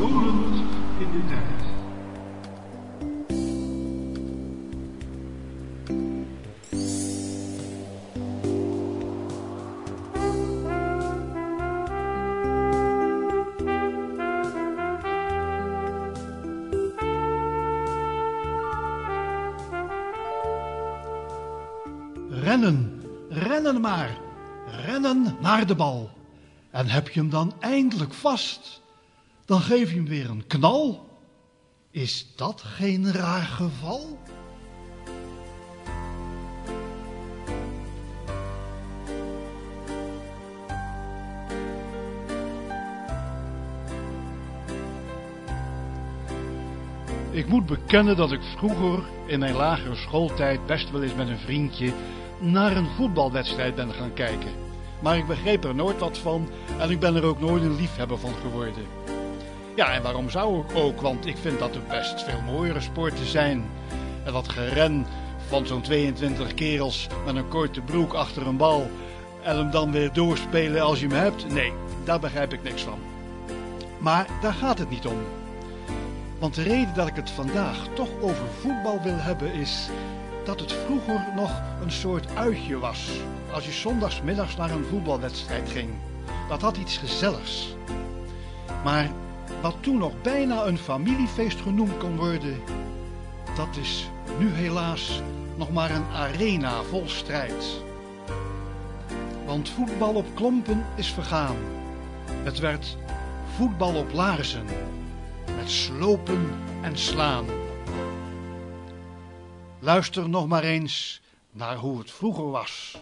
In de. Rennen, rennen maar. Rennen naar de bal. En heb je hem dan eindelijk vast, dan geef je hem weer een knal. Is dat geen raar geval? Ik moet bekennen dat ik vroeger in mijn lagere schooltijd best wel eens met een vriendje naar een voetbalwedstrijd ben gaan kijken. Maar ik begreep er nooit wat van en ik ben er ook nooit een liefhebber van geworden. Ja, en waarom zou ik ook? Want ik vind dat er best veel mooiere sporten zijn. En dat geren van zo'n 22 kerels met een korte broek achter een bal en hem dan weer doorspelen als je hem hebt, nee, daar begrijp ik niks van. Maar daar gaat het niet om. Want de reden dat ik het vandaag toch over voetbal wil hebben is dat het vroeger nog een soort uitje was. Als je zondagsmiddags naar een voetbalwedstrijd ging. Dat had iets gezelligs. Maar wat toen nog bijna een familiefeest genoemd kon worden, dat is nu helaas nog maar een arena vol strijd. Want voetbal op klompen is vergaan. Het werd voetbal op laarzen met slopen en slaan. Luister nog maar eens naar hoe het vroeger was.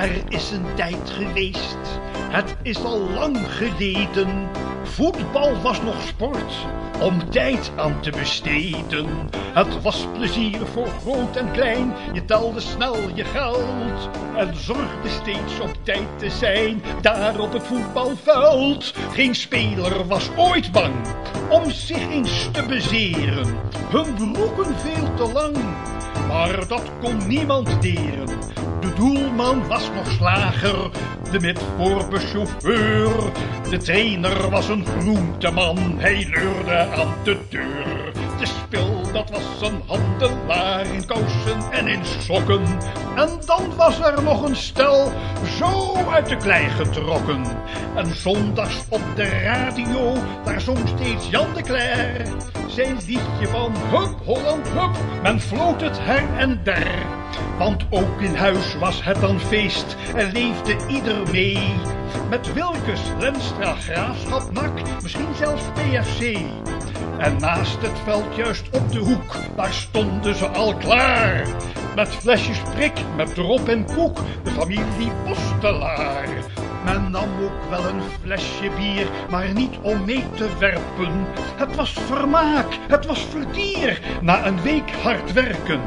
Er is een tijd geweest, het is al lang geleden. Voetbal was nog sport om tijd aan te besteden. Het was plezier voor groot en klein, je telde snel je geld. En zorgde steeds op tijd te zijn, daar op het voetbalveld. Geen speler was ooit bang om zich eens te bezeren. Hun broeken veel te lang, maar dat kon niemand deren. De doelman was nog slager, de midvorpe chauffeur. De trainer was een groenteman, hij leurde aan de deur. De spil, dat was een handelaar in kousen en in sokken. En dan was er nog een stel, zo uit de klei getrokken. En zondags op de radio, daar zong steeds Jan de Cler. Zijn liedje van Hup Holland Hup, men floot het her en der. Want ook in huis was het dan feest en leefde ieder mee. Met Wilkes, Lenstra, Graafschap, NAC, misschien zelfs PFC. En naast het veld juist op de hoek, daar stonden ze al klaar. Met flesjes prik, met drop en koek, de familie Postelaar. Men nam ook wel een flesje bier, maar niet om mee te werpen. Het was vermaak, het was vertier, na een week hard werken.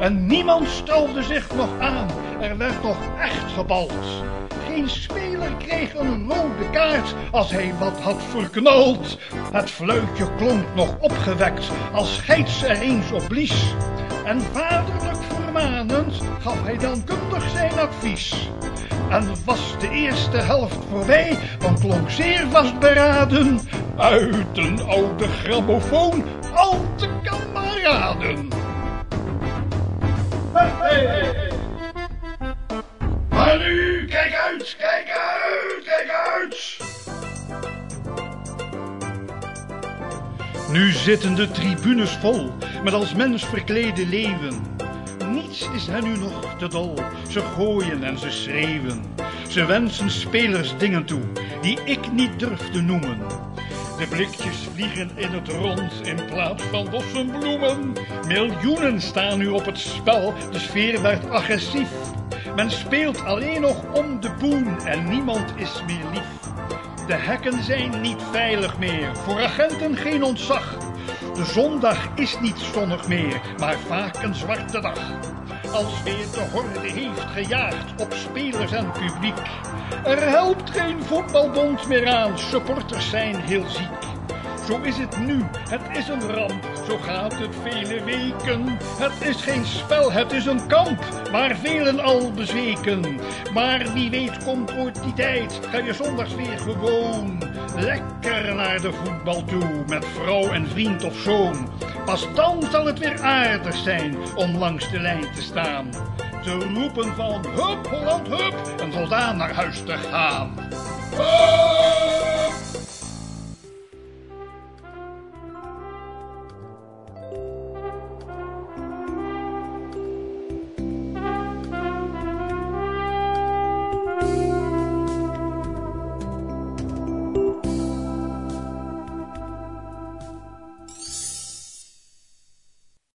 En niemand stelde zich nog aan, er werd nog echt gebald. Geen speler kreeg een rode kaart als hij wat had verknald. Het fluitje klonk nog opgewekt als scheids er eens op blies. En vaderlijk vermanend gaf hij dan kundig zijn advies. En was de eerste helft voorbij, dan klonk zeer vastberaden uit een oude grammofoon al te kameraden. Kijk uit, kijk uit! Nu zitten de tribunes vol, met als mens verklede leeuwen. Niets is hen nu nog te dol, ze gooien en ze schreeuwen. Ze wensen spelers dingen toe, die ik niet durf te noemen. De blikjes vliegen in het rond in plaats van bossen bloemen. Miljoenen staan nu op het spel, de sfeer werd agressief. Men speelt alleen nog om de boen en niemand is meer lief. De hekken zijn niet veilig meer, voor agenten geen ontzag. De zondag is niet zonnig meer, maar vaak een zwarte dag. Als weer de horde heeft gejaagd op spelers en publiek. Er helpt geen voetbalbond meer aan, supporters zijn heel ziek. Zo is het nu, het is een ramp. Zo gaat het vele weken. Het is geen spel, het is een kamp, waar velen al bezweken. Maar wie weet komt ooit die tijd, ga je zondags weer gewoon lekker naar de voetbal toe, met vrouw en vriend of zoon. Pas dan zal het weer aardig zijn om langs de lijn te staan. Te roepen van hup Holland hup en voldaan naar huis te gaan.